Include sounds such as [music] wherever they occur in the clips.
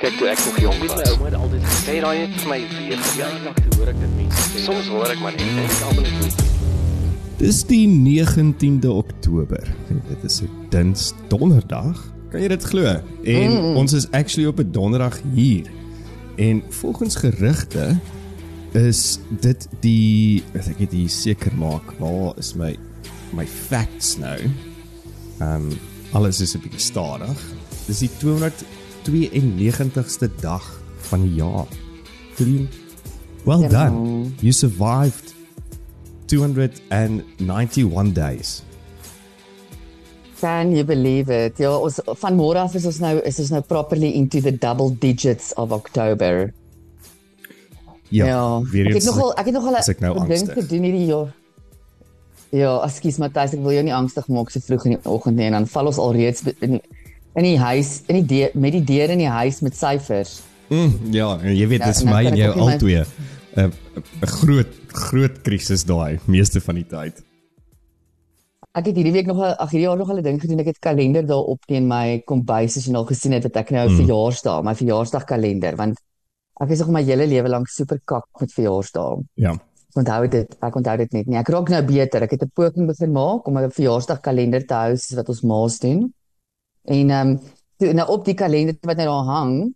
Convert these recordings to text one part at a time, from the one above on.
Kyk toe ek nog jonk was. My ouma het altyd gesê, Sê daai het vir my weer verjaar. nog te hoor ek dit mense sê. Soms hoor ek maar net en ek almal net nie. Dis die 19de Oktober. Dit is 'n dins donderdag. Kan jy dit glo? En mm. ons is actually op 'n donderdag hier. En volgens gerugte is dit die ek het dit seker maak. Waar is my my facts nou? Ehm um, alles is 'n bietjie stadig. Dis die 292ste dag van die jaar. Vriend, well done. You survived 291 days. Can you believe it? Ja, ons van môre af is ons nou is ons nou properly into the double digits of October. Ja, weer ek eens het nogal ek het nogal ek nou 'n ding gedoen hierdie jaar. Ja, ekskuus Matthys, ek wil jou nie angstig maak so vroeg in die oggend nie en dan val ons alreeds in die, in die huis, in die deur, met die deur in die huis met syfers. Mm, ja, jy weet Ja, dis dan my en jou my- albei 'n 'n groot groot krisis daai meeste van die tyd. Ek het hierdie week nog 'n ag hierdie jaar nog 'n ding gedoen. Ek het kalender daar op teen my kombuis as jy nou gesien het dat ek nou 'n Mm. verjaarsdag, my verjaarsdagkalender want ek is nog my hele lewe lank super kak met verjaarsdae. Ja. Ek onthou dit, ek onthou dit net nie. Ek raak nou beter. Ek het 'n poging begin maak om 'n verjaarsdagkalender te hou soos wat ons ma's doen. En ehm um, toe nou op die kalender wat nou daar hang,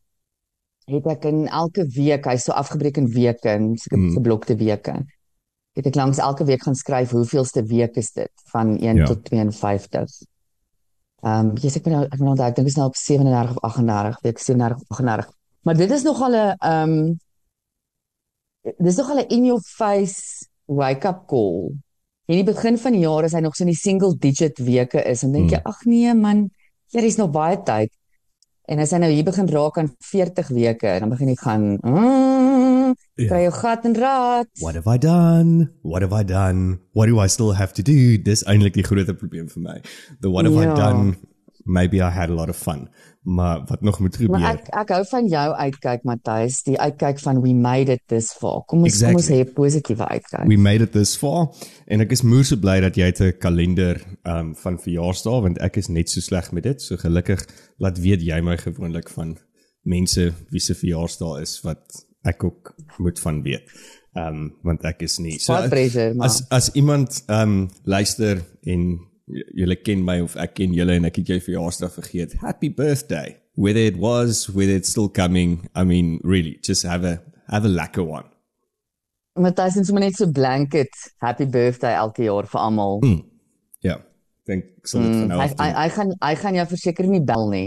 het ek in elke week, hy's so afgebreek in weke, en seker Mm. geblokte weke. Het ek langs elke week gaan skryf hoeveelste week is dit van 1 Ja. tot 52. Ehm um, yes, ek ben nou ek ben onthou, ek dink is nou op 37 of 38, week 37 of 38. Maar dit is nogal 'n ehm um, dis nogal 'n in your face wake up call. In die begin van die jaar as hy nog so in die single digit weke is, dan dink jy Hmm. ag nee man, hier is nog baie tyd. En as hy nou hier begin raak aan 40 weke, dan begin jy gaan mm, Ja. kry jou gat en raad. What have I done? What have I done? What do I still have to do? Dis eintlik die groot probleem vir my. The what have I Ja. done? Maybe I had a lot of fun. Maar wat nog moet gebeur? Maar ek ek hou van jou uitkyk Matthys, die uitkyk van we made it this far. Kom ons kom ons Exactly. hê 'n positiewe uitkyk. We made it this far en ek is moer so bly dat jy het 'n kalender um van verjaarsdae want ek is net so sleg met dit. So gelukkig laat weet jy my gewoonlik van mense wie se verjaarsdae is wat ek ook moet van weet. Um want ek is nie. Baie pressure, maar- as as iemand um luister en julle ken my of ek ken julle en ek het jou verjaarsdag vergeet. Happy birthday. Whether it was, whether it's still coming, I mean really just have a have a lekker one. Matthys is sommer net so blanket happy birthday elke jaar vir almal. Mm. Ja, ek dink ek sal dit van nou af hy hy gaan hy gaan jou verseker nie bel nie.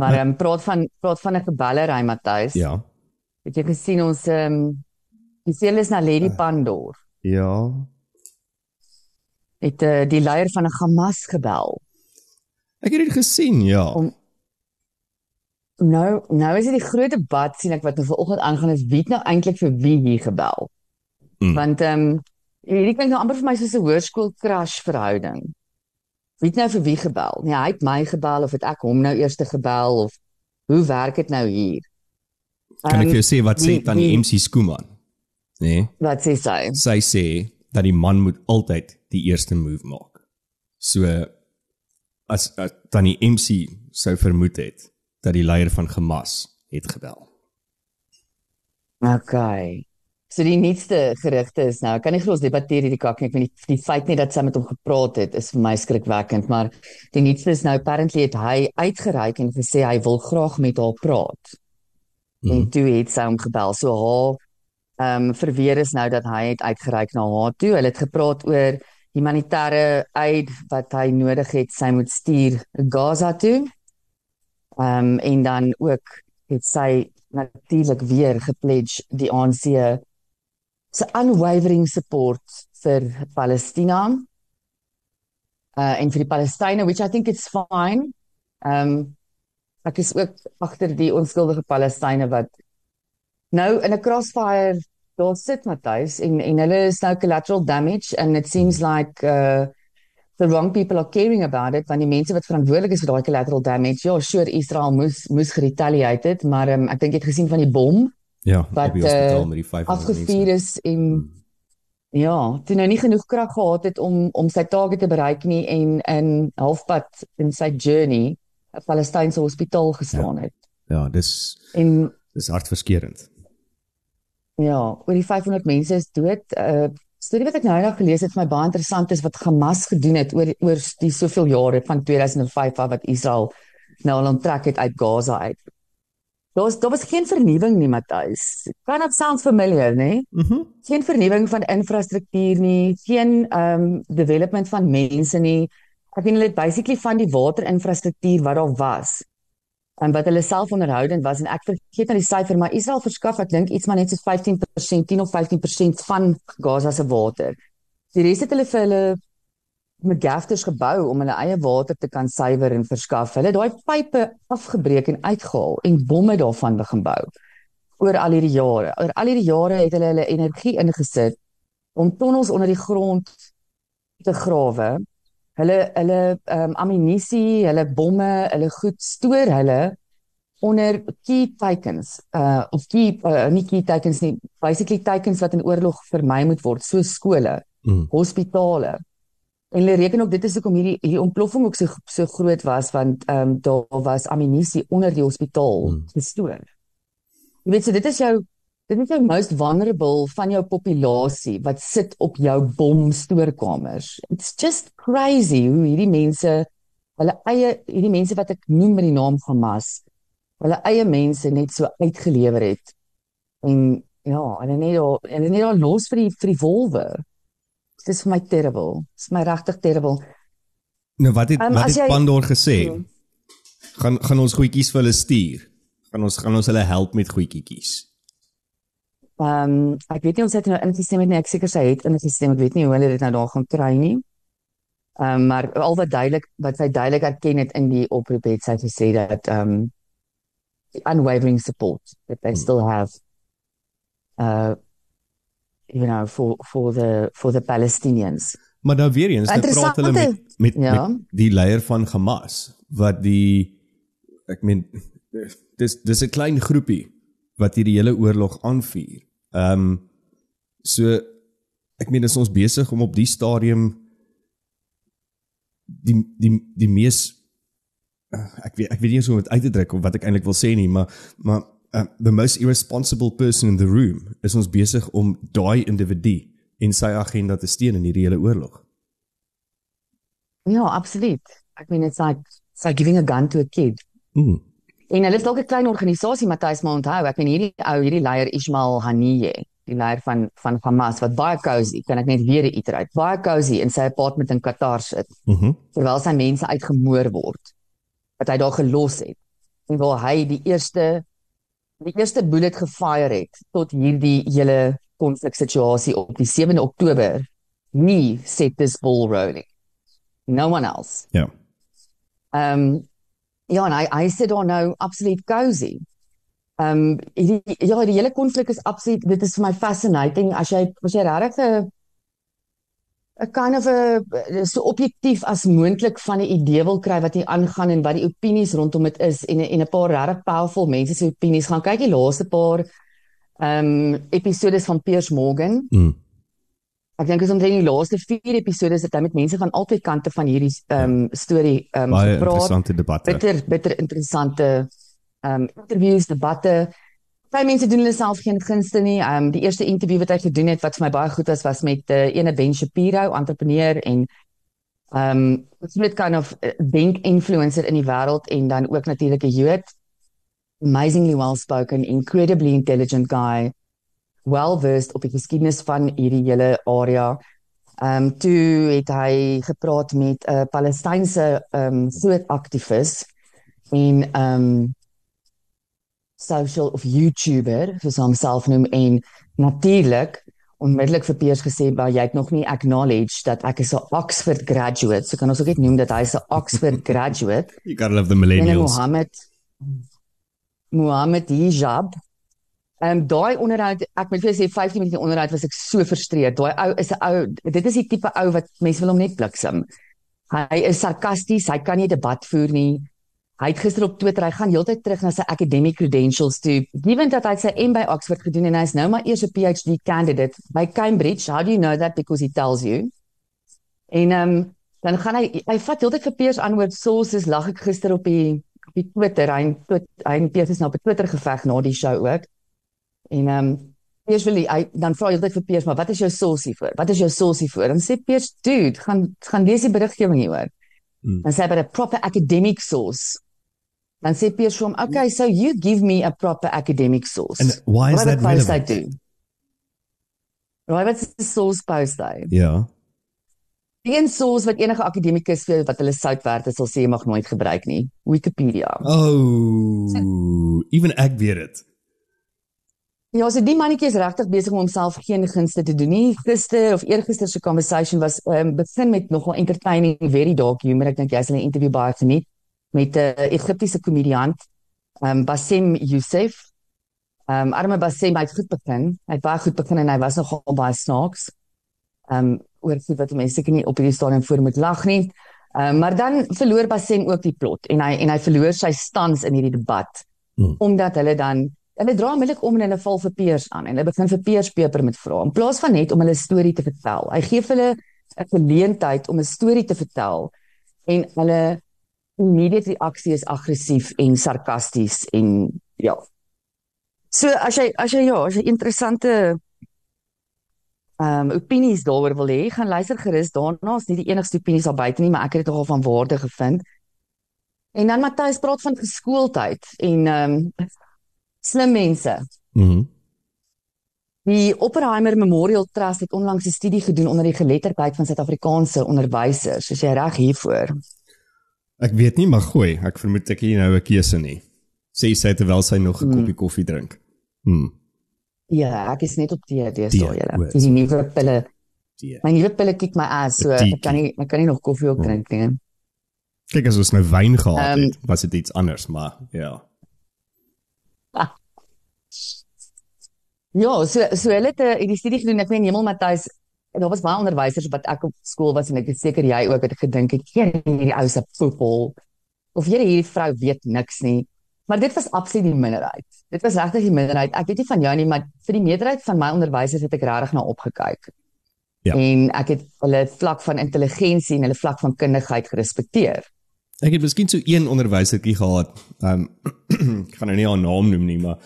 Maar ehm um, praat van praat van 'n gebellery Matthys. Ja. Het jy gesien ons ehm um, die seël is na Lady Pandor. Ja. Het uh, die leier van 'n Hamas gebel. Ek het dit gesien, ja. Om- Nou nou is dit die groot debat sien ek wat nou vanoggend aangaan is wie het nou eintlik vir wie hier gebel. Mm. Want ehm um, hierdie klink nou amper vir my soos 'n hoërskool crush verhouding. Wie het nou vir wie gebel? Nee, hy het my gebel of het ek hom nou eers gebel of hoe werk dit nou hier? Kan ek Ehm, jou sê wat sê tannie die- MC Skooman? Nee. Wat sê sy? Sy sê dat die man moet altyd die eerste move maak. So as, as tannie MC sou vermoed het dat die leier van Hamas het gebel. Okay. So die nuutste gerugte is nou, ek kan nie glo ons debatteer hierdie kak nie. Ek weet nie die feit net dat sy met hom gepraat het is vir my skrikwekkend, maar die nuutste is nou apparently het hy uitgereik en gesê hy wil graag met haar praat. Mm. En toe het sy hom gebel. So haar ehm um, verweer is nou dat hy het uitgereik na haar toe. Hulle het gepraat oor humanitêre aid wat hy nodig het, sy moet stuur Gaza toe. Ehm um, en dan ook het sy natuurlik weer gepledge die ANC se unwavering support vir Palestina. Uh en vir die Palestynë which I think it's fine. Ehm um, ek is ook agter die onskuldige Palestynë wat nou in 'n crossfire daar sit Matthys en en hulle is nou collateral damage and it seems like uh the wrong people are caring about it want die mense wat verantwoordelik is vir daai collateral damage ja sure Israel moes moes geretaliate het maar um, ek dink jy het gesien van die bom Ja, wat die hospitaal uh, met die 500 afgevuur mense. is en ja, toe nou nie genoeg krag gehad het om om sy take te bereik nie en in halfpad in sy journey 'n Palestynse hospitaal geslaan het. Ja, dis En dis hartverskeurende. Ja, oor die 500 mense is dood. 'n uh, Storie wat ek nou eendag gelees het vir my baie interessant is wat Hamas gedoen het oor oor die soveel jare van 2005 af wat Israel nou al onttrek het uit Gaza uit. Daar was daar was geen vernuwing nie, Matthys. Kind of sounds familiar, né? Mhm. Mm Geen vernuwing van infrastruktuur nie, geen um development van mense nie. Ek weet hulle het basically van die waterinfrastruktuur wat daar was en wat hulle self onderhoudend was en ek vergeet nou die syfer maar Israel verskaf ek dink iets maar net so 15% 10 of 15% van Gaza se water. Die res het hulle vir hulle megafters gebou om hulle eie water te kan suiwer en verskaf. Hulle het daai pype afgebreek en uitgehaal en bomme daarvan begin bou oor al hierdie jare. Oor al hierdie jare het hulle hulle energie ingesit om tonnels onder die grond te grawe. Hulle hulle ehm um, ammunisie, hulle bomme, hulle goed stoor hulle onder key tekens uh of key uh, nie key tekens nie, basically tekens wat in oorlog vermy moet word, so skole, Mm. hospitale. En hulle reken ook dit is hoekom hierdie hierdie ontploffing ook so so groot was want ehm um, daar was ammunisie onder die hospitaal Mm. gestoor. Jy weet so dit is jou dit is jou most vulnerable van jou populasie wat sit op jou bomstoorkamers. It's just crazy hoe hierdie mense hulle eie hierdie mense wat ek noem met die naam Hamas hulle eie mense net so uitgelewer het. En ja, hulle net daar hulle net daar los vir die vir die wolwe. Dit is vir my terrible. Dit is my regtig terrible. Nou wat het Um, wat het jy- Pandor gesê? Hmm. Gaan gaan ons goedjies vir hulle stuur? Gaan ons gaan ons hulle help met goedjies? Ehm um, ek weet nie ons het nou ingestem het nie, ek seker sy het ingestem, ek weet nie hoe hulle dit nou daar gaan kry nie. Ehm um, maar al wat duidelik wat sy duidelik erken het in die oproep het sy gesê dat ehm um, unwavering support that they still have uh you know for for the for the Palestinians. Maar nou weer eens, nou praat hulle met Interessante- met, ja. met die leier van Hamas wat die ek meen dis dis 'n klein groepie wat hierdie hele oorlog aanvuur. Ehm um, so ek meen is ons besig om op die stadium die die die mees uh, ek weet ek weet nie eens hoe om dit uit te druk of wat ek eintlik wil sê nie, maar maar uh, the most irresponsible person in the room is ons besig om daai individu en sy agenda te steun in hierdie hele oorlog. Ja, absoluut. Ek meen it's like it's like giving a gun to a kid. Mm. En hulle is dalk 'n klein organisasie Matthys maar onthou, ek meen hierdie ou, hierdie leier Ismail Haniyeh, die leier van van Hamas wat baie cozy, kan ek net weer uitry. Baie cozy in sy apartment in Qatar sit Mhm. Mm terwyl sy mense uitgemoor word wat hy daar gelos het. En waar hy die eerste die eerste bullet gefire het tot hierdie hele konfliksituasie op die 7de Oktober. Nie set this ball rolling. No one else. Ja. Ehm um, ja, en hy hy sit daar nou absoluut cozy. Ehm um, die ja, die hele konflik is absoluut dit is vir my fascinating as jy as jy regtig 'n 'n kind of 'n so objektief as moontlik van 'n idee wil kry wat hier aangaan en wat die opinies rondom dit is en en 'n paar regtig powerful mense se opinies gaan kyk die laaste paar ehm um, episodes van Piers Morgan. Mm. Ek dink is omtrent die laaste 4 episodes dat hy met mense van albei kante van hierdie ehm um, storie ehm um, Baie gepraat. interessante debatte. bitter bitter interessante ehm um, interviews, debatte. Baie mense doen hulle self geen gunste nie. Ehm um, die eerste interview wat hy gedoen het wat vir my baie goed was was met 'n uh, ene Ben Shapiro, entrepreneur en ehm um, absoluut kind of uh, denk influencer in die wêreld en dan ook natuurlik 'n Jood. Amazingly well spoken, incredibly intelligent guy. Well versed op die geskiedenis van hierdie hele area. Ehm um, toe het hy gepraat met 'n uh, Palestynse ehm um, groot aktivis en ehm um, social of YouTuber soos hy homself noem en natuurlik onmiddellik vir Piers gesê maar jy het nog nie acknowledge dat ek is 'n Oxford graduate so kan ons ook net noem dat hy 'n Oxford [laughs] graduate You gotta love the en millennials. Mohammed Mohammed Hijab Ehm um, daai onderhoud, ek moet vir jou sê 15 minute onderhoud was ek so frustreerd. Daai ou is 'n ou, dit is die tipe ou wat mense wil hom net bliksem. Hy is sarkasties, hy kan nie debat voer nie. Hy het gister op Twitter, hy gaan heeltyd terug na sy academic credentials toe. Given dat hy sy M by Oxford gedoen en hy is nou maar eers 'n PhD candidate by Cambridge. How do you know that because he tells you? En ehm um, dan gaan hy hy vat heeltyd vir Piers antwoord sources lag ek gister op die op die Twitter, hy twit, hy en Piers is nou op Twitter geveg na die show ook. En ehm um, Piers wil hy dan vra altyd vir Piers, maar wat is jou source hiervoor? Wat is jou source hiervoor? Dan sê Piers, dude, gaan gaan lees die beriggewing hieroor. Hmm. Dan sê hy but a proper academic source. Dan sê Piers vir hom, "Okay, so you give me a proper academic source." And why is that relevant? doen? Right, wat is die source post hy? Ja. Die een source wat enige akademikus vir wat hulle sout werd is, sal sê jy mag nooit gebruik nie. Wikipedia. Oh, even ek weet dit. Ja, so die mannetjie is regtig besig om homself geen gunste te doen nie. Gister of eergister se conversation was um, begin met nogal entertaining, very dark humor. Ek dink jy sal 'n interview baie geniet met 'n uh, Egiptiese komediant, um, Bassem Youssef. Um arme Bassem het goed begin. Hy het baie goed begin en hy was nogal baie snaaks. Um oor iets wat mense seker nie op hierdie stadium voor moet lag nie. Um maar dan verloor Bassem ook die plot en hy en hy verloor sy stans in hierdie debat Hmm. omdat hulle dan hulle dra onmiddellik om en hulle val vir Peers aan en hulle begin vir Peers peper met vra in plaas van net om hulle storie te vertel. Hy gee vir hulle 'n geleentheid om 'n storie te vertel en hulle immediate reaksie is aggressief en sarkasties en ja. So as jy as jy ja, as jy interessante ehm um, opinies daaroor wil hê, gaan luister gerus daarna. Is nie die enigste opinies daar buite nie, maar ek het dit nogal van waarde gevind. En dan Matthys praat van geskooldheid en ehm um, slim mense. Mhm. Die Oppenheimer Memorial Trust het onlangs 'n studie gedoen onder die geletterdheid van Suid-Afrikaanse onderwysers. Is jy reg hiervoor? Ek weet nie, maar gooi, ek vermoed ek het nie nou 'n keuse nie. Sê sy terwyl sy nog 'n Hmm. koppie koffie drink. Hm. Ja, ek is net op die Tee, DSO julle. Dis die nuwe pille. Tee. My nuwe pille kick my ass, so Tee. ek kan nie ek kan nie nog koffie ook Hmm. drink nie. Kyk as ons nou wyn gehad Ehm, het, was dit iets anders, maar ja. [laughs] Ja, so so hulle het hierdie studie gedoen. Ek weet Hemel Matthys, daar was baie onderwysers wat ek op skool was en ek is seker jy ook het ek gedink "Hier hierdie ou se poepel." Of hierdie hierdie vrou weet niks nie. Maar dit was absoluut die minderheid. Dit was regtig die minderheid. Ek weet nie van jou nie, maar vir die meerderheid van my onderwysers het ek regtig na opgekyk. Ja. En ek het hulle vlak van intelligensie en hulle vlak van kundigheid gerespekteer. Ek het miskien so een onderwysertjie gehad. Ehm um, [clears throat] ek gaan nou nie haar naam noem nie, maar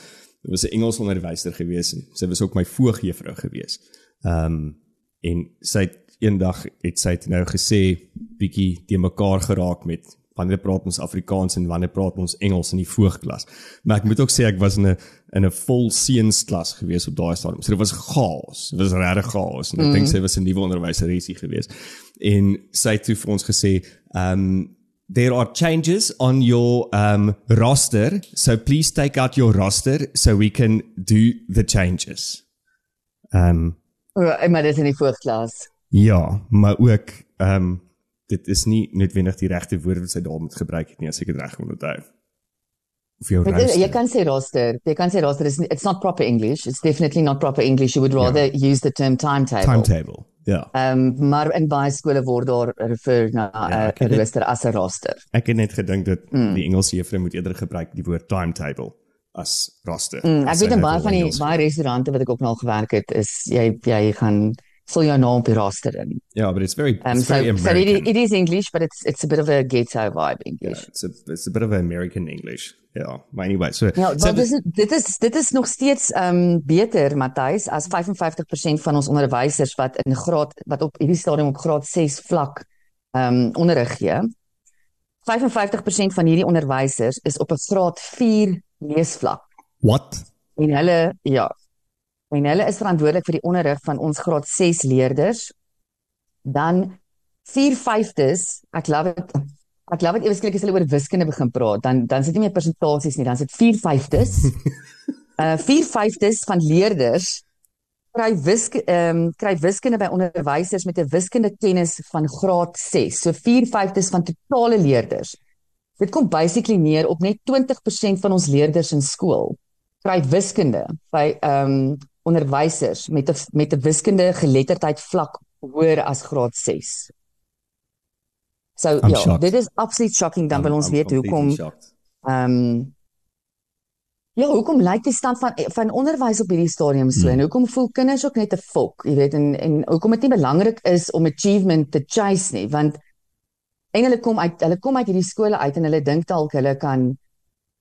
dit was 'n Engels onderwyser gewees en sy was ook my voogjuffrou gewees. Ehm um, en sy het eendag het sy het nou gesê bietjie te mekaar geraak met wanneer praat ons Afrikaans en wanneer praat ons Engels in die voogklas. Maar ek moet ook sê ek was in 'n in 'n vol seunsklas gewees op daai stadium. So dit was chaos. Dit was regtig chaos. En ek mm. dink sy was 'n nuwe onderwyseresie gewees. En sy het toe vir ons gesê, ehm um, there are changes on your um roster so please take out your roster so we can do the changes um O, maar dis in die voorklas. ja maar ook um dit is nie noodwendig die regte woord wat sy daar moet gebruik het nie as ek dit reg onthou of jou is- Jy roster kan sê roster. Jy kan sê roster is it's not proper English. It's definitely not proper English. You would rather use the term timetable. timetable ja Ehm um, maar in baie skole word daar refer na 'n Ja, dit- rooster as 'n roster. ek het net gedink dat Mm. die Engelse juffrou moet eerder gebruik die woord timetable as roster Mm, ek weet in baie van die Engels baie restaurante wat ek ook nou al gewerk het, is jy jy gaan vul jou naam op die roster in. ja but it's very Um it's so very so it, American it is English but it's it's a bit of a ghetto vibe yeah, English. it's a it's a bit of American English yeah but anyway so Ja, so wel dis dit is dit is nog steeds ehm um, beter Matthys as 55% van ons onderwysers wat in graad wat op hierdie stadium op graad 6 vlak ehm um, onderrig gee. 55% van hierdie onderwysers is op 'n graad 4 leesvlak what en hulle ja. En hulle is verantwoordelik vir die onderrig van ons graad 6 leerders. Dan 4/5s, ek love it. Ek love dit ewe skielik as hulle oor wiskunde begin praat, dan dan sit nie meer persentasies nie, dan sit 4/5s. uh 4/5s van leerders kry wisk ehm um, kry wiskunde by onderwysers met 'n wiskunde kennis van graad 6. So 4/5s van totale leerders. Dit kom basically neer op net 20% van ons leerders in skool kry wiskunde by ehm um, onderwysers met 'n met 'n wiskunde geletterdheid vlak hoër as graad 6. So I'm ja, shocked. dit is absoluut shocking dan wil ons I'm weet hoekom ehm um, Ja, hoekom lyk die stand van van onderwys op hierdie stadium so Hmm. en hoekom voel kinders ook net 'n volk, jy weet en en hoekom dit nie belangrik is om achievement te chase nie, want en hulle kom uit hulle kom uit hierdie skole uit en hulle dink dalk hulle kan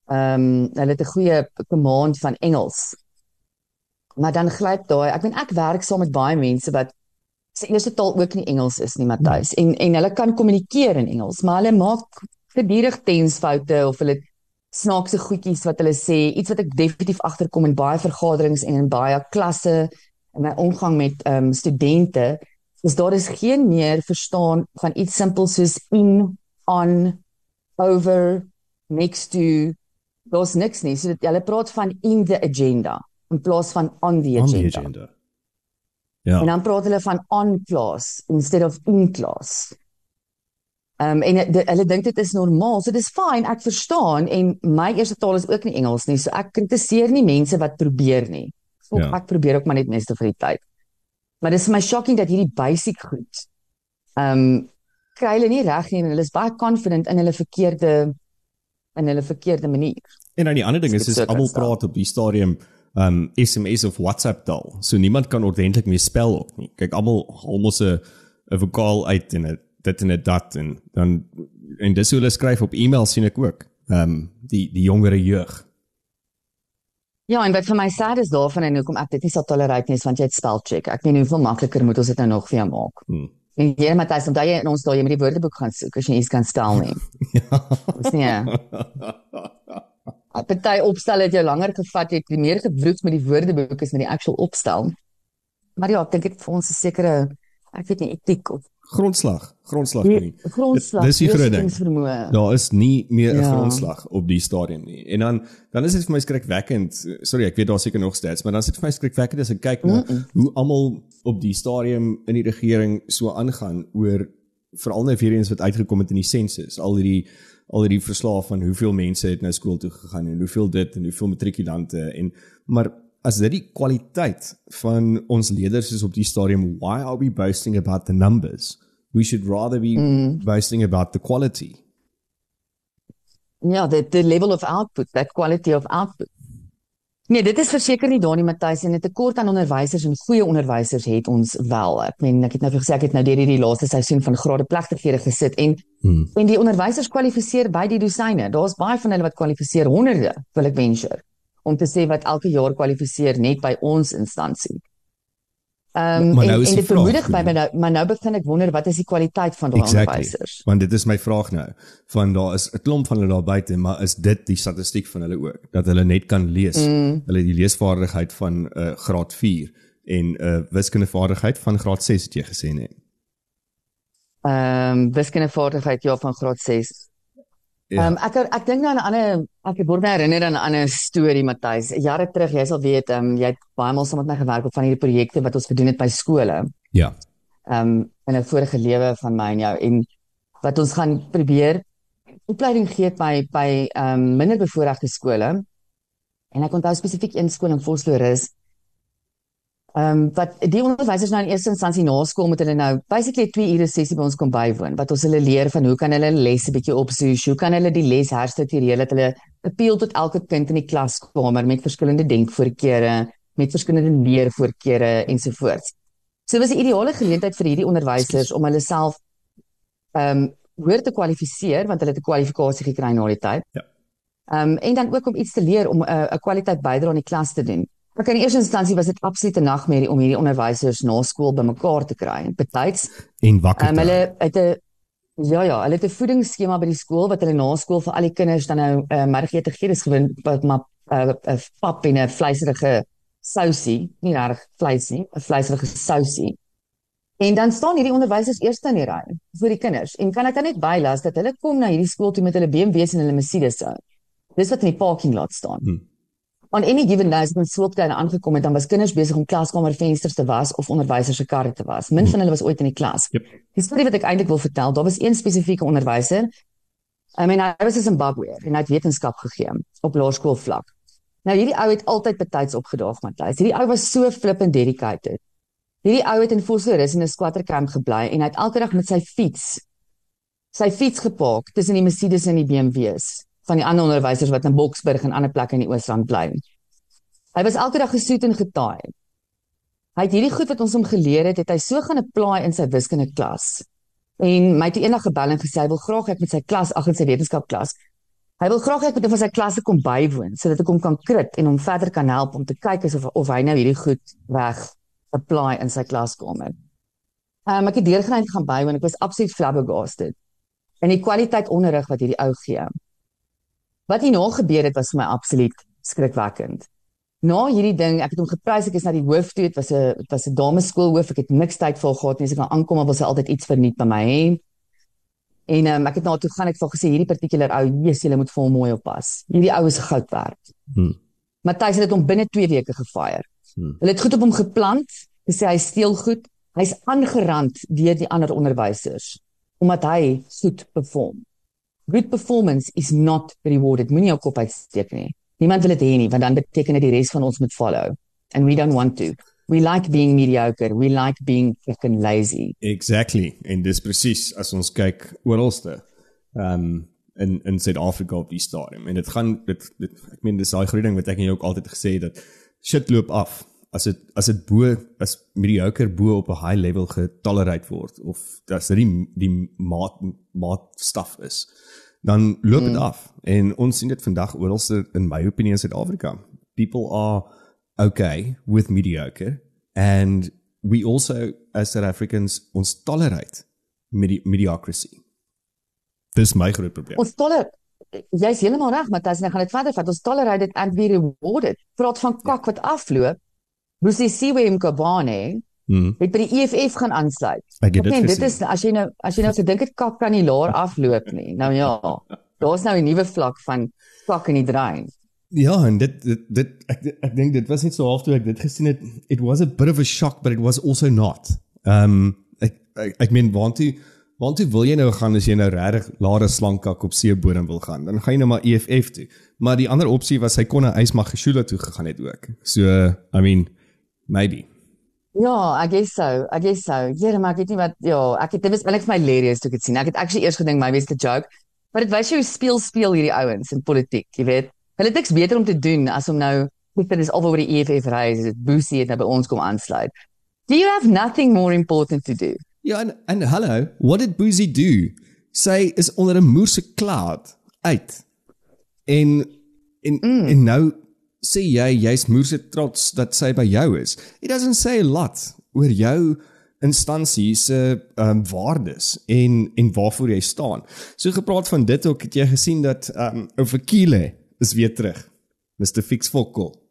ehm um, hulle het 'n goeie command van Engels. Maar dan glyp daai, ek meen ek werk saam met baie mense wat se eerste taal ook nie Engels is nie, Matthys. En en hulle kan kommunikeer in Engels, maar hulle maak gedurig tensfoute of hulle snaakse goedjies wat hulle sê, iets wat ek definitief agterkom in baie vergaderings en in baie klasse in my omgang met ehm um, studente, is daar is geen meer verstaan van iets simpel soos in, on, over, next to daar's niks nie. So dit hulle praat van in the agenda in plaas van on the On agenda. the agenda. Ja. En dan praat hulle van on class instead of in class. Ehm um, en de, hulle dink dit is normaal. So dis fyn, ek verstaan en my eerste taal is ook nie Engels nie. So ek kritiseer nie mense wat probeer nie. Of Ja. ek probeer ook maar net meeste vir die tyd. Maar dis vir my shocking dat hierdie basic goed ehm um, kry hulle nie reg nie en hulle is baie confident in hulle verkeerde in hulle verkeerde manier. En dan die ander ding is is almal praat op die stadium um SMS of WhatsApp taal. So niemand kan ordentlik meer spel ook nie. Kyk almal haal mos 'n 'n vokaal uit en 'n dit en 'n dat en dan en dis hoe hulle skryf op e-mail sien ek ook. Um die die jongere jeug. Ja, en wat vir my sad is daarvan en hoekom ek dit nie sal tolereer nie is want jy het spelcheck. Ek meen hoeveel makliker moet ons dit nou nog vir jou maak? Hmm. En jy Matthys, omdat jy in ons daai met die woordeboek gaan soek as jy iets kan stel nie. [laughs] Ja. Dis nie. [laughs] Party opstel het jou langer gevat, jy het meer gewroet met die woordeboek as met die actual opstel. Maar ja, ek dink dit vir ons 'n sekere ek weet nie etiek of grondslag, grondslag nie. grondslag. Dis die groot ding. Daar is nie meer 'n Ja. grondslag op die stadium nie. En dan dan is dit vir my skrikwekkend. Sorry, ek weet daar seker nog stats, maar dan is dit vir my skrikwekkend as ek kyk na Mm -mm. hoe almal op die stadium in die regering so aangaan oor veral nou weer eens wat uitgekom het in die sensus. Al hierdie al hierdie verslae van hoeveel mense het nou skool toe gegaan en hoeveel dit en hoeveel matrikulante en maar as dit die kwaliteit van ons leerders is op die stadium, why are we boasting about the numbers? We should rather be Mm. boasting about the quality. Ja, the the level of output, that quality of output. Nee, dit is verseker nie daar nie Matthys en 'n tekort aan onderwysers en goeie onderwysers het ons wel. Ek meen ek het nou vir gesê ek het nou deur hierdie laaste seisoen van grade plegtighede gesit en Hmm. en die onderwysers kwalifiseer by die dosyne. Daar's baie van hulle wat kwalifiseer honderde, wil ek venture, om te sê wat elke jaar kwalifiseer net by ons instansie. Ehm um, Maar en, nou is en die dit bemoedig vraag, my, nou, maar nou begin ek wonder wat is die kwaliteit van daai onderwysers? Want dit is my vraag nou. Van daar is 'n klomp van hulle daar buite, maar is dit die statistiek van hulle ook dat hulle net kan lees? Mm. Hulle die leesvaardigheid van 'n uh, graad 4 en 'n uh, wiskundevaardigheid van graad 6 het jy gesê nee. Ehm um, wiskundevaardigheid ja van graad 6. Ja. Ehm um, ek ek dink nou aan 'n ander ek word my herinner aan 'n ander storie Matthys. Jare terug, jy sal weet, ehm um, jy het baie maal saam met my gewerk op van hierdie projekte wat ons gedoen het by skole. Ja. Ehm um, in 'n vorige lewe van my en jou en wat ons gaan probeer opleiding gee by by ehm um, minder bevoorregte skole. En ek onthou spesifiek een skool in Vosloorus Ehm um, wat die onderwysers nou in eerste instansie na skool moet hulle nou basically 'n 2 ure sessie by ons kom bywoon wat ons hulle leer van hoe kan hulle lesse bietjie opsoos, hoe kan hulle die les herstruktureer dat hulle appeal tot elke kind in die klaskamer met verskillende denkvoorkeure, met verskillende leervoorkeure ensovoorts. So was 'n ideale geleentheid vir hierdie onderwysers om hulle self ehm um, hoër te kwalifiseer want hulle het 'n kwalifikasie gekry na die tyd. Ja. Ehm um, en dan ook om iets te leer om 'n uh, 'n kwaliteit bydra aan die klas te doen. Maar in eerste instansie was dit absolute nagmerrie om hierdie onderwysers na skool bymekaar te kry. Betyds, En wakker. um, hulle het 'n ja ja, hulle het 'n voedingsskema by die skool wat hulle na skool vir al die kinders dan nou 'n uh, middagete gee. Dis gewoon wat maar 'n uh, uh, pap en 'n vleiserige sousie, nie reg vleis nie, 'n vleiserige sousie. En dan staan hierdie onderwysers eers in die ry vir die kinders. En kan ek dan net bylas dat hulle kom na hierdie skool toe met hulle BMW's en hulle Mercedes. Dis wat in die parking lot staan. Hmm. On any given day as ons swooptuin aangekom het, dan was kinders besig om klaskamervensters te was of onderwysers se karre te was. Min van hulle was ooit in die klas. Yep. Die storie wat ek eintlik wil vertel, daar was een spesifieke onderwyser. I mean, hy was 'n Zimbabweër en hy het wetenskap gegee op laerskoolvlak. Nou hierdie ou het altyd betyds opgedaag, Matthys. Hierdie ou was so flippend dedicated. Hierdie ou het in Vosloorus in 'n squatterkamp gebly en hy het elke dag met sy fiets sy fiets gepark tussen die Mercedes en die BMW's van die ander onderwysers wat in Boksburg en ander plekke in die Oosrand bly. Hy was elke dag gesoet en getaai. Hy het hierdie goed wat ons hom geleer het, het hy so gaan apply in sy wiskunde klas. En my het eendag gebel en gesê hy wil graag ek met sy klas, ag in sy wetenskapklas. Hy wil graag ek met hom van sy klasse kom bywoon sodat ek hom kan krit en hom verder kan help om te kyk asof of hy nou hierdie goed reg apply in sy klaskamer. Um, ek het deurgeneig gaan bywoon. Ek was absoluut flabbergasted. En die kwaliteit onderrig wat hierdie ou gee. Wat hier nou gebeur het was vir my absoluut skrikwekkend. Na hierdie ding, ek het hom geprys, ek is na die hoof toe, dit was 'n dit was 'n dameskoolhoof, ek het niks tyd vir gehad nie, as ek kan aankom, was hy altyd iets verniet by my hè. En um, ek het na toe gaan ek het gesê hierdie partikular ou, Jesus, jy moet vir hom mooi oppas. Hierdie ou is goud werd. Hmm. Matthys het hom binne 2 weke gefire. Hmm. Hulle het goed op hom geplant, gesê hy steel goed. Hy's aangerand deur die ander onderwysers omdat hy goed perform. Good performance is not rewarded. Moenie jou kop uitsteek nie. Niemand wil dit hê nie, want dan beteken dit die res van ons moet follow. And we don't want to. We like being mediocre. We like being fucking lazy. Exactly. En dis presies as ons kyk oralste. Ehm um, in in Suid-Afrika op die stadium. En dit gaan dit, dit ek meen dis daai groot ding wat ek en jy ook altyd gesê het dat shit loop af as dit as dit bo as mediocre bo op 'n high level getolereer word of as dit die die maat maat staf is dan loop dit mm. af en ons sien dit vandag oralste in my opinie in Suid-Afrika. People are okay with mediocre and we also as South Africans ons tolerate medi mediocrity. Dis my groot probleem. Ons tolereer jy's heeltemal reg, Matthys, en ek gaan dit verder vat. Ons tolerate dit and we reward it. Praat van kak ja. wat afloop. Moes jy sien hoe Mkabane Hmm. Het by die EFF gaan aansluit. Ek het dit nee, gesien. Dit is as jy nou as jy nou gedink het kak kan nie laer afloop nie. Nou ja, daar's nou 'n nuwe vlak van kak in die drein. Ja, en dit dit, dit ek ek dink dit was net so half toe ek dit gesien het. It was a bit of a shock, but it was also not. Ehm um, ek ek, ek meen waantoe waantoe wil jy nou gaan as jy nou regtig lare slankkak op seebodem wil gaan? Dan gaan jy nou maar EFF toe. Maar die ander opsie was hy kon na Ysmag Geshula toe gegaan het ook. So, I mean, maybe. Ja, ek guess so. Ek guess so. Ja, maar ek weet nie wat ja, ek het dit was eintlik vir my hilarious toe ek dit sien. Ek het actually eers gedink my was 'n joke, maar dit wys hoe speel speel hierdie ouens in politiek, jy weet. Hulle het niks beter om te doen as om nou dit is al oor die EFF reis, dit Boesie het nou by ons kom aansluit. Do you have nothing more important to do? Ja, en en hallo, what did Boesie do? Sy is onder 'n moerse cloud uit. En en mm. en nou sê jy jy's moerse trots dat sy by jou is. It doesn't say a lot oor jou instansie se ehm um, waardes en en waarvoor jy staan. So gepraat van dit ook het jy gesien dat ehm um, oor Kile is weer terug. Mr Fix Fokol.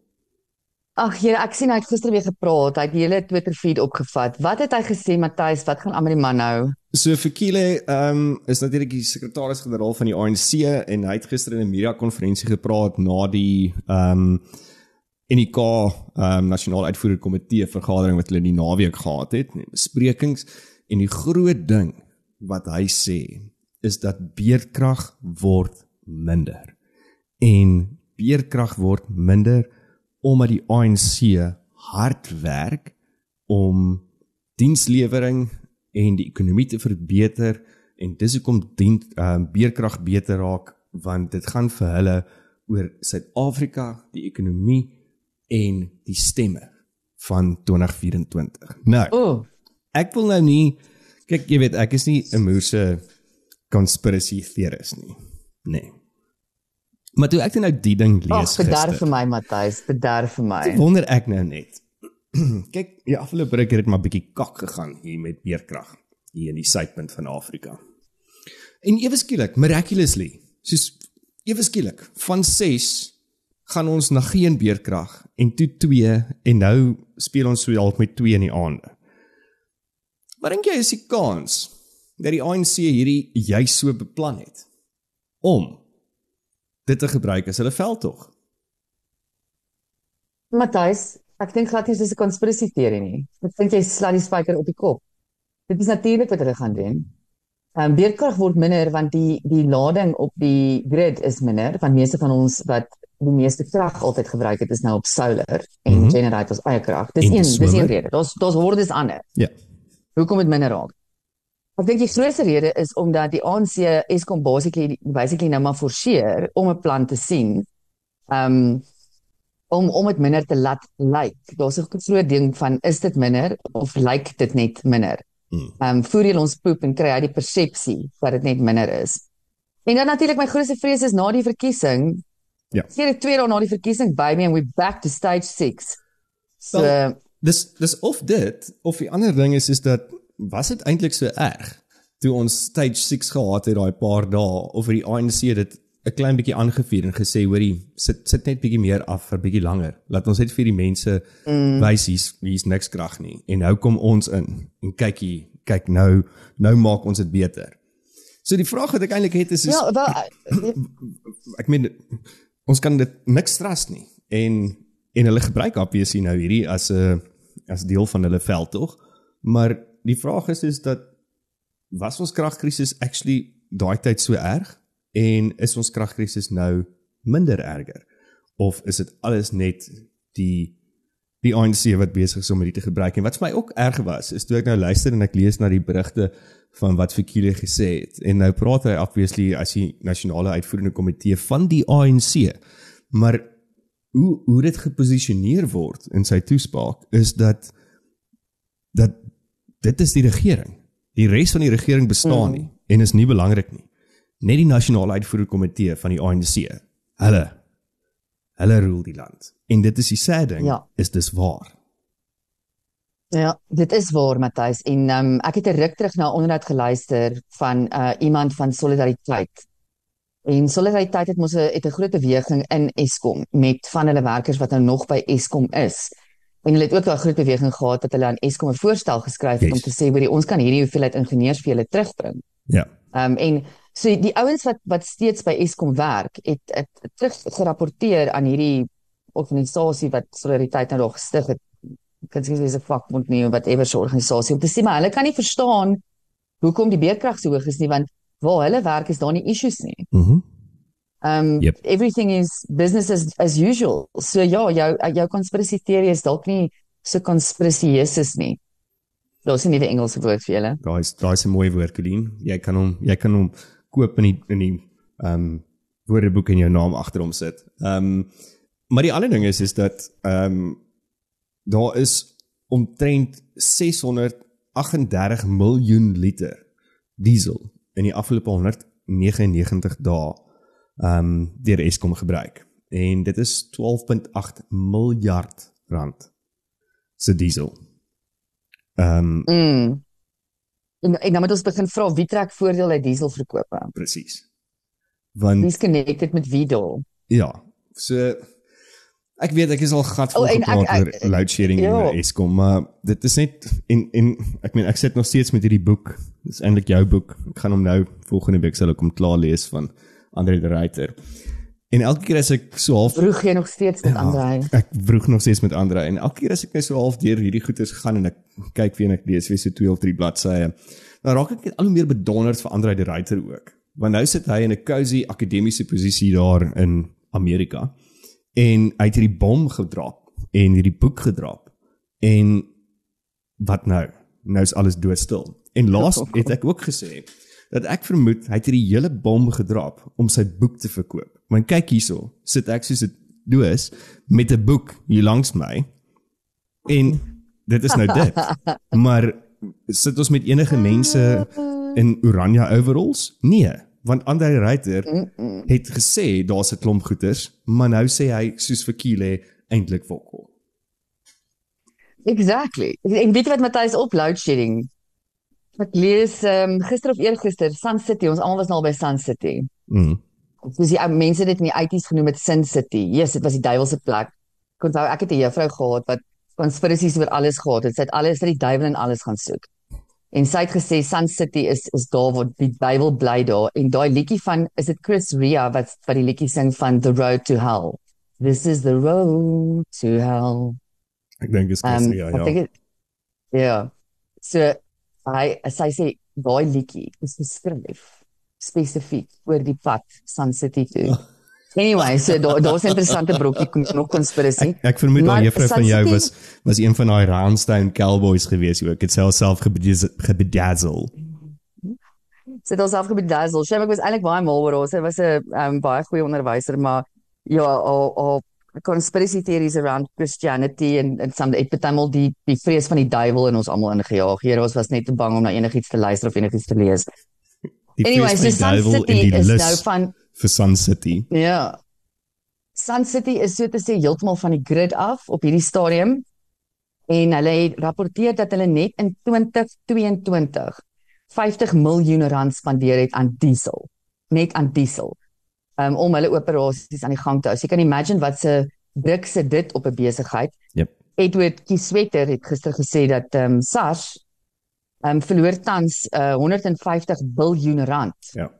Ag hier ek sien hy het gister weer gepraat. Hy het die hele Twitter feed opgevat. Wat het hy gesê Matthys? Wat gaan aan met die man nou? So Fikile ehm um, is natuurlik die sekretaris-generaal van die ANC en hy het gister in 'n media konferensie gepraat na die ehm um, NK ehm um, nasionale uitvoerende komitee vergadering wat hulle in die naweek gehad het, besprekings en die groot ding wat hy sê is dat beerdkrag word minder en beerkrag word minder omdat die ANC hard werk om dienslewering en die ekonomie te verbeter en dis hoekom dien uh, beerkrag beter raak want dit gaan vir hulle oor Suid-Afrika, die ekonomie en die stemme van 2024. Nou. Oh. Ek wil nou nie kyk jy weet ek is nie 'n moerse conspiracy theorist nie. Nee. Maar toe ek nou die ding lees gister. Ag, bederf vir my Matthys, bederf vir my. Wonder ek nou net. [clears throat] Kyk, die afgelope ruk het dit maar bietjie kak gegaan hier met beerkrag hier in die suidpunt van Afrika. En ewe skielik, miraculously, soos ewe skielik, van 6 gaan ons na geen beerkrag en toe 2 en nou speel ons so half met 2 in die aande. Wat dink jy is die kans dat die ANC hierdie juis so beplan het om dit te gebruik as hulle veldtog. Matthys, ek dink glad nie dis 'n konspirasie teorie nie. Ek dink jy slaan die spyker op die kop. Dit is natuurlik wat hulle gaan doen. Ehm um, beerkrag word minder want die die lading op die grid is minder want meeste van ons wat die meeste krag altyd gebruik het is nou op solar en mm -hmm. generators eie krag. Dis een dis een rede. Daar's daar's word dis ander. Ja. Hoekom dit minder raak? Ek dink die grootste rede is omdat die ANC Eskom basically basically nou maar forceer om 'n plan te sien. Um om om dit minder te laat lyk. Daar's 'n groot ding van is dit minder of lyk dit net minder? Ehm um, voer jy ons poep en kry hy die persepsie dat dit net minder is. En dan natuurlik my grootste vrees is na die verkiesing. Ja. Gee dit twee dae na die verkiesing by me and we back to stage 6. So Wel, dis dis of dit of die ander ding is is dat was dit eintlik so erg toe ons stage 6 gehad het daai paar dae of die ANC dit 'n klein bietjie aangevuur en gesê hoorie sit sit net bietjie meer af vir bietjie langer. Laat ons net vir die mense mm. wys hier's hier's niks krag nie. En nou kom ons in en kyk hier kyk nou nou maak ons dit beter. So die vraag wat ek eintlik het is, is ja, wel [clears throat] ek meen ons kan dit niks trust nie. En en hulle gebruik obviously nou hierdie as 'n as deel van hulle veld tog maar die vraag is is dat was ons kragkrisis actually daai tyd so erg? En is ons kragkrisis nou minder erger? Of is dit alles net die die ANC wat besig is om dit te gebruik? En wat vir my ook erg was is toe ek nou luister en ek lees na die berigte van wat Fikile gesê het. En nou praat hy obviously as die nasionale uitvoerende komitee van die ANC maar hoe hoe dit geposisioneer word in sy toespraak is dat dat dit is die regering. Die res van die regering bestaan Mm. nie en is nie belangrik nie. Net die nasionale uitvoerende komitee van die ANC. Hulle hulle roel die land. En dit is die sad ding, Ja. is dis waar. Ja, dit is waar Matthys en um, ek het 'n ruk terug na onderhoud geluister van uh, iemand van Solidariteit. En Solidariteit het mos 'n het 'n groot beweging in Eskom met van hulle werkers wat nou nog by Eskom is. En hulle het ook 'n groot beweging gehad dat hulle aan Eskom 'n voorstel geskryf het Yes. om te sê hoor ons kan hierdie hoeveelheid ingenieurs vir julle terugbring. Ja. Ehm um, en so die ouens wat wat steeds by Eskom werk, het, het, het terug gerapporteer aan hierdie organisasie wat Solidariteit nou daar gestig het. Ek kan sê dis 'n vakbond nie of whatever so 'n organisasie om te sê maar hulle kan nie verstaan hoekom die beerkrag so hoog is nie want waar hulle werk is daar nie issues nie. Mhm. Mm Um Yep. everything is business as as usual. So ja, jou jou conspiracy theory is dalk nie so conspiracieus nie. Daar's 'n nuwe Engelse woord vir julle. Daai is daai is 'n mooi woord, Colleen. Jy kan hom jy kan hom koop in die in die ehm um, woordeboek en jou naam agter hom sit. Ehm um, maar die ander ding is is dat ehm um, daar is omtrent 638 miljoen liter diesel in die afgelope 199 dae ehm um, deur Eskom gebruik. En dit is 12.8 miljard rand se diesel. Ehm um, Mm. En en dan moet ons begin vra wie trek voordeel uit dieselverkope? presies. Want Wie's connected met wie daar? Ja. So ek weet ek is al gat O, vol ek- gepraat oor load shedding ja. in Eskom, maar dit is net en en ek meen ek sit nog steeds met hierdie boek. Dis eintlik jou boek. Ek gaan hom nou volgende week sal ek hom klaar lees van Andre de Ruyter. En elke keer as ek so half Vroeg jy nog steeds met Andrei? ek vroeg nog steeds met Andre en elke keer as ek net so half deur hierdie goeters gaan en ek kyk weer en ek lees weer so twee of drie bladsye, dan raak ek net al hoe meer bedonderd vir Andre de Ruyter ook. Want nou sit hy in 'n cozy akademiese posisie daar in Amerika en hy het hierdie bom gedrop en hierdie boek gedrop. En wat nou? Nou is alles doodstil. En laas het ek ook gesê dat ek vermoed hy het hierdie hele bom gedrop om sy boek te verkoop. Want kyk hierso, sit ek soos 'n doos met 'n boek hier langs my. En dit is nou dit. [laughs] Maar sit ons met enige mense in oranje overalls? Nee, want Andre Ruyter het gesê daar's 'n klomp goeters, maar nou sê hy soos vir Kile eintlik wokkel. Exactly. En weet wat Matthys op load shedding? Ek lees ehm um, gister of eergister Sun City, ons almal was nou al by Sun City. Mm. Soos die ou mense dit in die 80s genoem het Sin City. Jesus, dit was die duiwel se plek. Ek onthou ek het 'n juffrou gehad wat konspirasies oor alles gehad het. Sy het alles uit die duiwel en alles gaan soek. En sy het gesê Sun City is is daar waar die duiwel bly daar en daai liedjie van is dit Chris Rea wat wat die liedjie sing van The Road to Hell. This is the road to hell. Ek dink is Ehm Chris, ja, ek ja. dink dit- ja. So hy sy sê daai liedjie is geskryf spesifiek oor die pad Sun City toe. Anyway, so daar daar's 'n interessante brokkie nog konspirasie. Ek, ek vermoed daai juffrou van jou was was een van daai Roundstone Cowboys gewees ook. Het self gebedazzle. Sy het homself gebedazzle. Sy was eintlik baie mal oor haar. Sy was 'n um, baie goeie onderwyser, maar ja, haar haar conspiracy theories around Christianity en en some het betuimel die die vrees van die duiwel in ons almal ingejaag. Here, ons was net te bang om na enigiets te luister of enigiets te lees. Die Anyway, so Sun City is nou van vir Sun City. ja. Sun City is so te sê heeltemal van die grid af op hierdie stadium en hulle het rapporteer dat hulle net in 2022 50 miljoen rand spandeer het aan diesel, net aan diesel. Um, om hulle operasies aan die gang te hou. So jy kan imagine wat se druk sit dit op 'n besigheid. Yep. Edward Kieswetter het gister gesê dat ehm um, SARS ehm um, verloor tans uh, 150 biljoen rand Ja.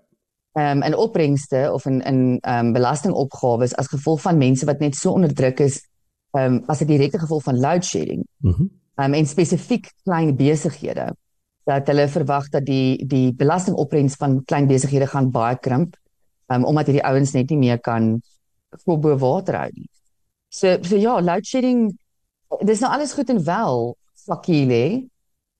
ehm um, in opbrengste of in in ehm um, belastingopgawes as gevolg van mense wat net so onder druk is ehm um, as 'n direkte gevolg van load shedding. Mhm. Ehm um, en spesifiek klein besighede dat hulle verwag dat die die belastingopbrengs van klein besighede gaan baie krimp um, omdat hierdie ouens net nie meer kan voor bo water hou nie. So so ja, load shedding dis nou alles goed en wel fakkie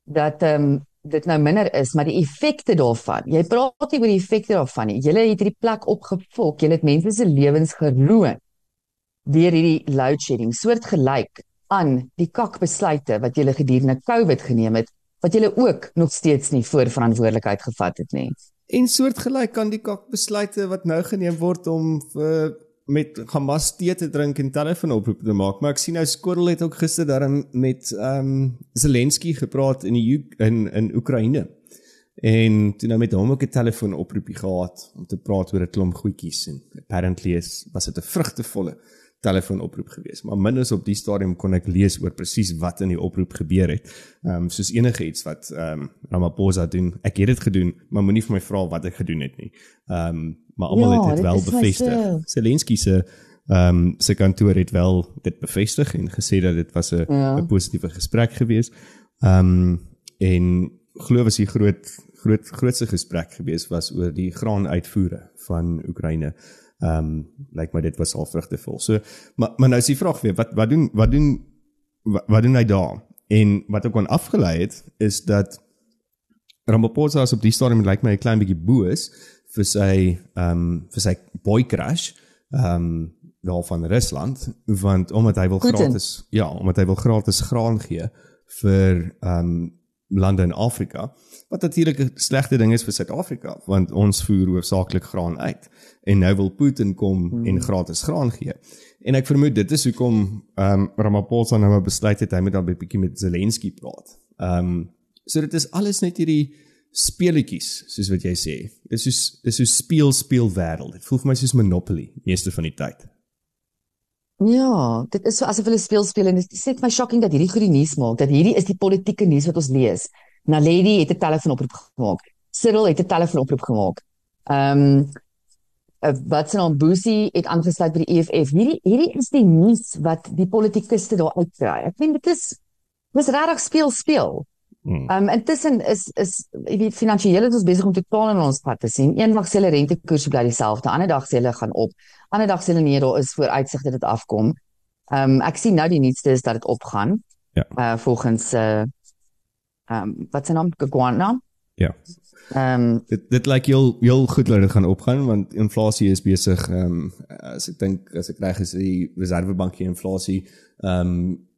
dat ehm um, dit nou minder is, maar die effekte daarvan. Jy praat nie oor die effekte daarvan nie. Julle het hierdie plek opgefok. Julle het mense se lewens geroon deur hierdie load shedding, soortgelyk aan die kakbesluite wat julle gedurende COVID geneem het, wat julle ook nog steeds nie voor verantwoordelikheid gevat het nie. En soortgelyk aan die kakbesluite wat nou geneem word om uh, met Hamas tee te drink en telefoonoproepe te maak. Maar ek sien nou Skorrel het ook gister daarin met ehm um, Zelensky gepraat in die Uk- in in Oekraïne. En toe nou met hom ook 'n telefoonoproepie gehad om te praat oor 'n klomp goedjies en apparently is was dit 'n vrugtevolle telefoonoproep geweest. Maar minstens op die stadium kon ek lees oor presies wat in die oproep gebeur het. Ehm um, soos enige iets wat ehm um, Ramaphosa doen. Ek het dit gedoen, maar moenie vir my vra wat ek gedoen het nie. Ehm um, maar almal Ja, het dit wel is bevestig. Zelensky se ehm um, se kantoor het wel dit bevestig en gesê dat dit was 'n Ja. positiewe gesprek geweest. Ehm um, en glo was die groot groot grootste gesprek geweest was oor die graanuitvoere van Oekraïne. Ehm um, lyk my dit was al vrugtevol. So maar maar nou is die vraag weer wat wat doen wat doen wat, wat doen hy daar? En wat ek kon afgelei het is dat Ramaphosa is op die stadium lyk my 'n klein bietjie boos vir sy ehm um, vir sy boy crash ehm um, daar van Rusland want omdat hy wil Putin. gratis ja, omdat hy wil gratis graan gee vir ehm um, lande in Afrika wat natuurlik 'n slegte ding is vir Suid-Afrika want ons voer hoofsaaklik graan uit en nou wil Putin kom hmm. en gratis graan gee. En ek vermoed dit is hoekom ehm um, Ramaphosa nou maar besluit het hy moet dan 'n bietjie met Zelensky praat. Ehm um, so dit is alles net hierdie speletjies soos wat jy sê. Dis soos dis so speel speel wêreld. Dit voel vir my soos Monopoly meeste van die tyd. Ja, dit is so asof hulle speel speel en dit is net my shocking dat hierdie goeie nuus maak dat hierdie is die politieke nuus wat ons lees. Naledi het 'n telefoonoproep gemaak. Cyril het 'n telefoonoproep gemaak. Ehm um, wat se naam Boesie het aangesluit by die EFF. Hierdie hierdie is die nuus wat die politikuste daar uitkry. Ek vind dit is dis regtig speel speel. Hmm. Ehm um, intussen is is jy weet finansiëel is ons besig om totaal in ons pad te sien. Eendag sê hulle rentekoerse bly dieselfde, ander dag sê hulle gaan op. Ander dag sê hulle nee, daar is vooruitsigte dat dit afkom. Ehm um, ek sien nou die nuutste is dat dit opgaan. Ja. Uh volgens uh ehm um, wat se naam Gagwana. Ja. Ehm um, Dit dit lyk heel heel goed dat dit gaan opgaan want inflasie is besig ehm um, as ek dink as ek reg is die Reservebank die inflasie ehm um,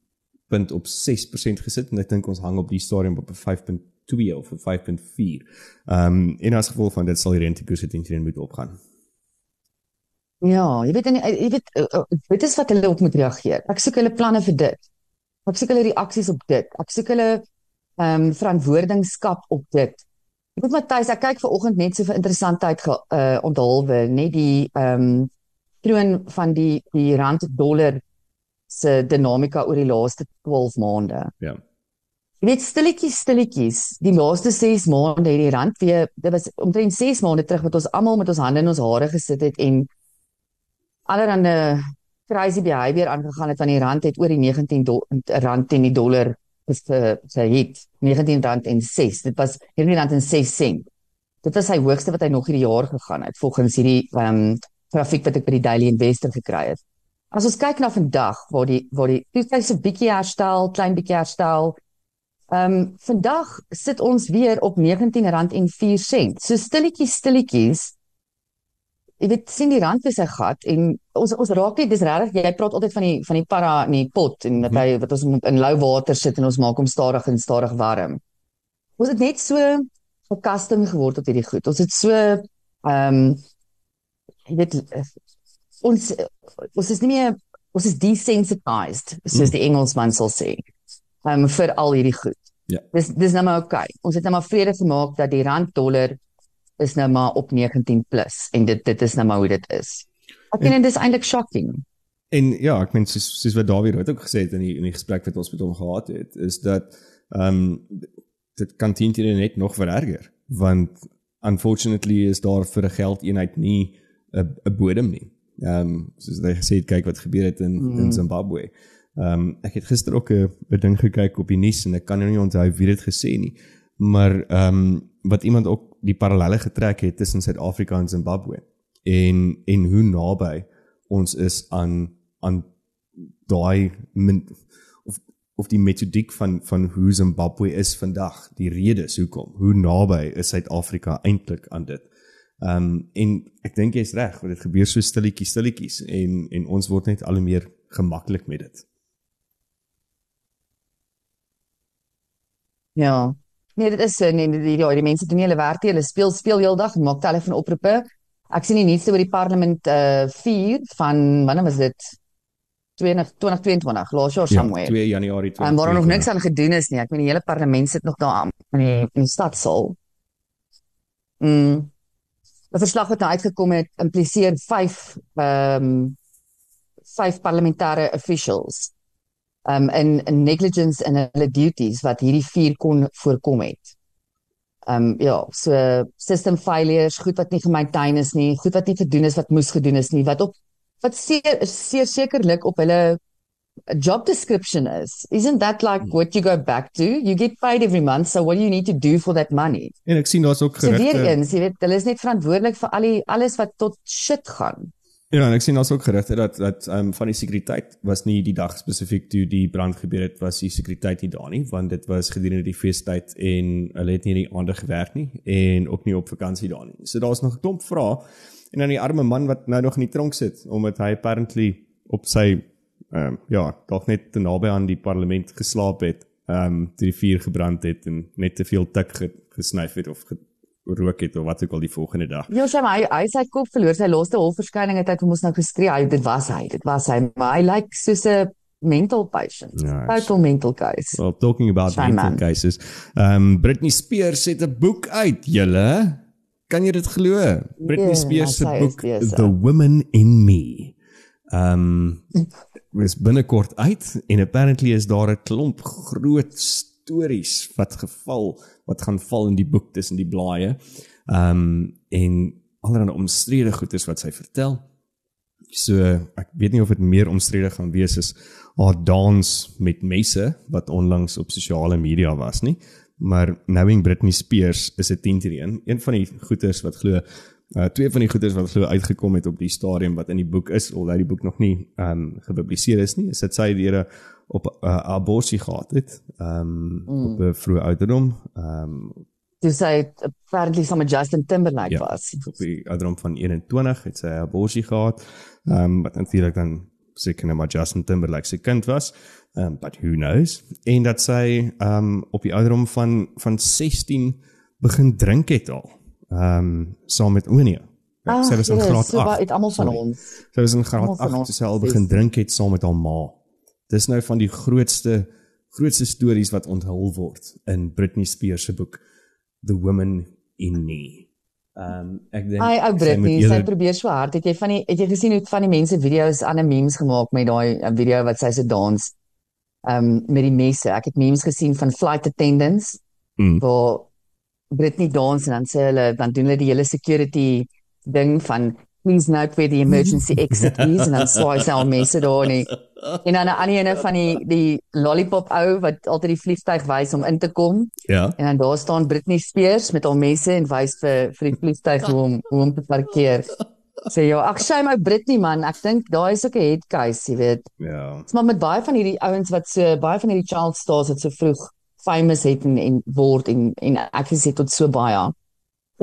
punt op 6% gesit en ek dink ons hang op die stadium op 'n 5.2 of 'n 5.4. Ehm um, en as gevolg van dit sal die rentekoerse teen teen moet opgaan. ja, jy weet en jy weet uh, uh, dit is wat hulle op moet reageer. Ek soek hulle planne vir dit. Ek soek hulle reaksies op dit. Ek soek hulle ehm um, verantwoordingskap op dit. Ek moet Matthys, ek kyk ver oggend net so vir interessantheid ge, uh, onthulwe, net die ehm um, troon van die die rand dollar se dinamika oor die laaste 12 maande. Ja. Jy weet stilletjies stilletjies, die laaste 6 maande het die rand weer dit was omtrent 6 maande terug wat ons almal met ons hande in ons hare gesit het en allerhande crazy behavior aangegaan het van die rand het oor die 19 do, rand teen die dollar is sy het 19 rand en 6. Dit was 19 rand en 6 sent. Dit was sy hoogste wat hy nog hierdie jaar gegaan het volgens hierdie ehm um, grafiek wat ek by die Daily Investor gekry het. As ons kyk na vandag waar die waar die toestyse 'n bietjie herstel, klein bietjie herstel. Ehm um, vandag sit ons weer op R19 en 4 sent. So stilletjies stilletjies jy weet sien die rand is 'n gat en ons ons raak nie dis regtig jy praat altyd van die van die para in die pot en dat hy wat ons in lou water sit en ons maak hom stadig en stadig warm. Ons het net so gekastem geword tot hierdie goed. Ons het so ehm um, jy weet ons ons is nie meer ons is desensitized soos die Engelsman sal sê. Ehm um, vir al hierdie goed. Ja. Dis dis nou maar. Okay. Ons het nou maar vrede gemaak dat die rand dollar is nou maar op 19 plus en dit dit is nou maar hoe dit is. Ek dink dit is eintlik shocking. En ja, ek meen soos soos wat Dawie het ook gesê het in die in die gesprek wat ons met hom gehad het, is dat ehm um, dit kan teen net nog vererger want unfortunately is daar vir 'n geldeenheid nie 'n 'n bodem nie. Ehm um, soos jy gesê het kyk wat gebeur het in mm. in Zimbabwe. Ehm um, ek het gister ook 'n 'n ding gekyk op die nuus en ek kan nou nie onthou wie dit gesê nie. Maar ehm um, wat iemand ook die parallelle getrek het tussen Suid-Afrika en Zimbabwe en en hoe naby ons is aan aan daai of of die metodiek van van hoe Zimbabwe is vandag, die redes hoekom, hoe naby is Suid-Afrika eintlik aan dit. Ehm um, en ek dink jy's reg, want dit gebeur so stilletjies stilletjies en en ons word net al hoe meer gemaklik met dit. Ja. Nee, dit is so nee, die ja, die mense doen nie hulle werk nie. Hulle speel speel heeldag maak telefoonoproepe. Ek sien die nuus oor die parlement uh 4 van wanneer was dit? 2022, laas jaar Ja, somewhere. 2 Januarie 2022. En waar er nog niks aan gedoen is nie. Ek meen die hele parlement sit nog daar in die in die stadsaal. Mm. 'n Verslag wat nou uitgekom het impliseer 5 ehm um, 5 parlementêre officials um in, in negligence in hulle duties wat hierdie vier kon voorkom het. Um ja, so system failures, goed wat nie gemaintain is nie, goed wat nie gedoen is wat moes gedoen is nie, wat op wat seker sekerlik op hulle job description is. Isn't that like what you go back to? You get paid every month, so what do you need to do for that money? En ek sien daar's ook So weer gerugte. eens, jy weet, hulle is net verantwoordelik vir al die alles wat tot shit gaan. Ja, en ek sien daar's ook gerugte dat dat ehm um, van die sekuriteit was nie die dag spesifiek toe die brand gebeur het was die sekuriteit nie daar nie, want dit was gedurende die feestyd en hulle het nie in die aande gewerk nie en ook nie op vakansie daar nie. So daar's nog 'n klomp vrae en dan die arme man wat nou nog in die tronk sit omdat hy apparently op sy ehm um, ja, dalk net te naby aan die parlement geslaap het, ehm um, toe die vuur gebrand het en net te veel tik ge, gesnyf het of gerook het of wat ook al die volgende dag. Ja, sy maar hy hy sy kop verloor. Sy laaste hofverskyning het hy hom ons nou geskree. Hy dit was hy, dit was hy. Maar hy lyk like soos 'n mental patient. Ja, hy is- Total mental case. Well, talking about Shame, mental man. cases. Um Britney Spears het 'n boek uit, julle. Kan jy dit glo? Britney Ja, Spears se boek besig. The Woman in Me. Um is binnekort uit en apparently is daar 'n klomp groot stories wat geval wat gaan val in die boek tussen die blaaie. Um en allerlei omstrede goeders wat sy vertel. So ek weet nie of dit meer omstrede gaan wees as haar dans met messe wat onlangs op sosiale media was nie. Maar knowing Britney Spears is 'n 10 teen 1. Een van die goeters wat glo uh twee van die goeters wat glo uitgekom het op die stadium wat in die boek is, alhoewel die boek nog nie um gepubliseer is nie, is dit sy deur op 'n uh, abortus gehad het. Um mm. op 'n vroeë ouderdom. Um Toe sy apparently saam met Justin Timberlake Ja. was. op die ouderdom van 21 het sy 'n abortus gehad. Ehm um, wat natuurlik dan seker net maar Justin Timberlake se kind was. Ehm um, but who knows? En dat sy ehm um, op die ouderdom van van 16 begin drink het al. Ehm um, saam met Onia. Ag, sy was in Here, graad so baie 8. het almal van ons. Sy was in graad van 8 ons toe sy al begin drink het saam met haar ma. Dis nou van die grootste grootste stories wat onthul word in Britney Spears se boek The Woman in Me. Ehm um, ek dink Ai, ou sy Britney, sy eerder- probeer so hard. Het jy van die het jy gesien hoe van die mense video's aan 'n memes gemaak met daai uh, video wat sy so dans um met die messe. Ek het memes gesien van flight attendants Mm. waar Britney dans en dan sê hulle dan doen hulle die hele security ding van please note where the emergency [laughs] exit is en dan swaai sy al mense daar nie. En dan 'n ander ene van die die lollipop ou wat altyd die vliegtyg wys om in te kom Ja. en dan daar staan Britney Spears met haar messe en wys vir vir die vliegtyg hoe om hoe om te parkeer. Sê ja, ag sy my Britney man, ek dink daai is ook 'n head case, jy weet. Ja. Dit's maar met baie van hierdie ouens wat so baie van hierdie child stars wat so vroeg famous het en en word en en ek gesê tot so baie.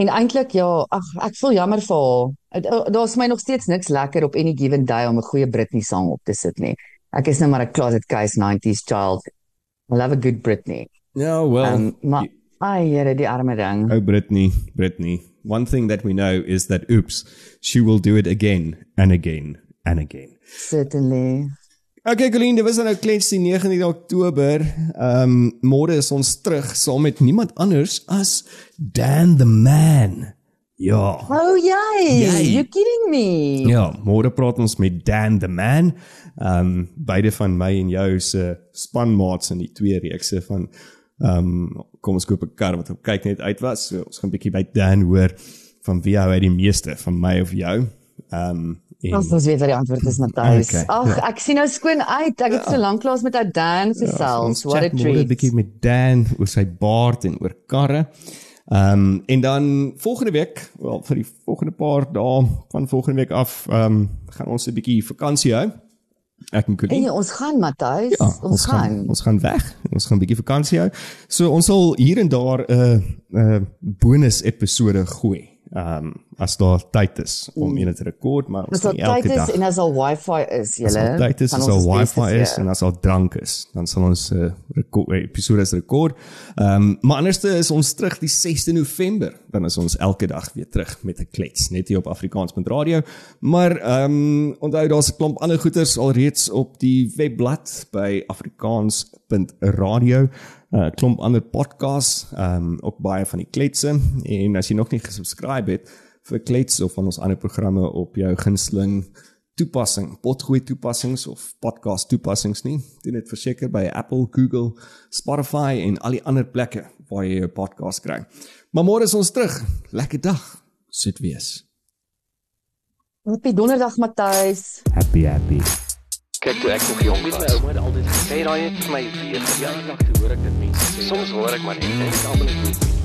En eintlik ja, ag ek voel jammer vir haar. Uh, Daar's my nog steeds niks lekker op any given day om 'n goeie Britney song op te sit nie. Ek is nou maar 'n closet case 90s child. I love a good Britney. Ja, well. Um, maar ai, Here, die arme ding. Oh, Brittany, Brittany. One thing that we know is that, oops, she will do it again and again and again. Certainly. Okay, Colleen, dit was nou klets die 19de Oktober. Ehm um, môre is ons terug saam met niemand anders as Dan the Man. Ja. Oh jy, Jy. you kidding me? Ja, môre praat ons met Dan the Man. Ehm um, beide van my en jou se spanmaats in die twee reekse van ehm um, kom ons koop 'n kar wat op kyk net uit was. So ons gaan 'n bietjie by Dan hoor van wie hou hy die meeste van my of jou. Ehm um, en Ons ons weet wat die antwoord is, Matthys. Okay, Ag, ja. ek sien nou skoon uit. Ek het so lank lank met ou Dan gesels. ons What a chat môre 'n treat. bietjie met Dan oor sy baard en oor karre. Ehm um, en dan volgende week, wel vir die volgende paar dae van volgende week af, ehm um, gaan ons 'n bietjie vakansie hou. Ek en Colleen. En ons gaan Matthys, Ja, ons, gaan. ons gaan weg. Ons gaan 'n bietjie vakansie hou. So ons sal hier en daar 'n uh, 'n uh, bonus episode gooi. Ehm um, as daar tyd is om een te rekord, maar ons As daar gaan nie elke tyd dag. is en as al wifi is, As julle. al tyd is, as beste wifi is gee. en as al drank is, dan sal ons 'n uh, rekord episodes rekord. Ehm um, maar anderste is ons terug die 6de November. Dan is ons elke dag weer terug met 'n klets net hier op Afrikaans.radio. Maar ehm um, onthou daar's 'n klomp ander goeters alreeds op die webblad by afrikaans.radio. 'n uh, klomp ander podcasts, ehm um, ook baie van die kletse en as jy nog nie gesubscribe het vir klets of van ons ander programme op jou gunsteling toepassing, potgooi toepassings of podcast toepassings nie. Doen dit verseker by Apple, Google, Spotify en al die ander plekke waar jy jou podcast kry. Maar môre is ons terug. Lekker dag. Sit wees. Happy Donderdag Matthys. Happy happy. Kyk toe ek nog jong Weet my was. ouma het altyd gesê, Sê daai het vir my weer ja, verjaar. dag toe hoor ek dit mense sê. Soms hoor ek maar net en en ek almal net nie.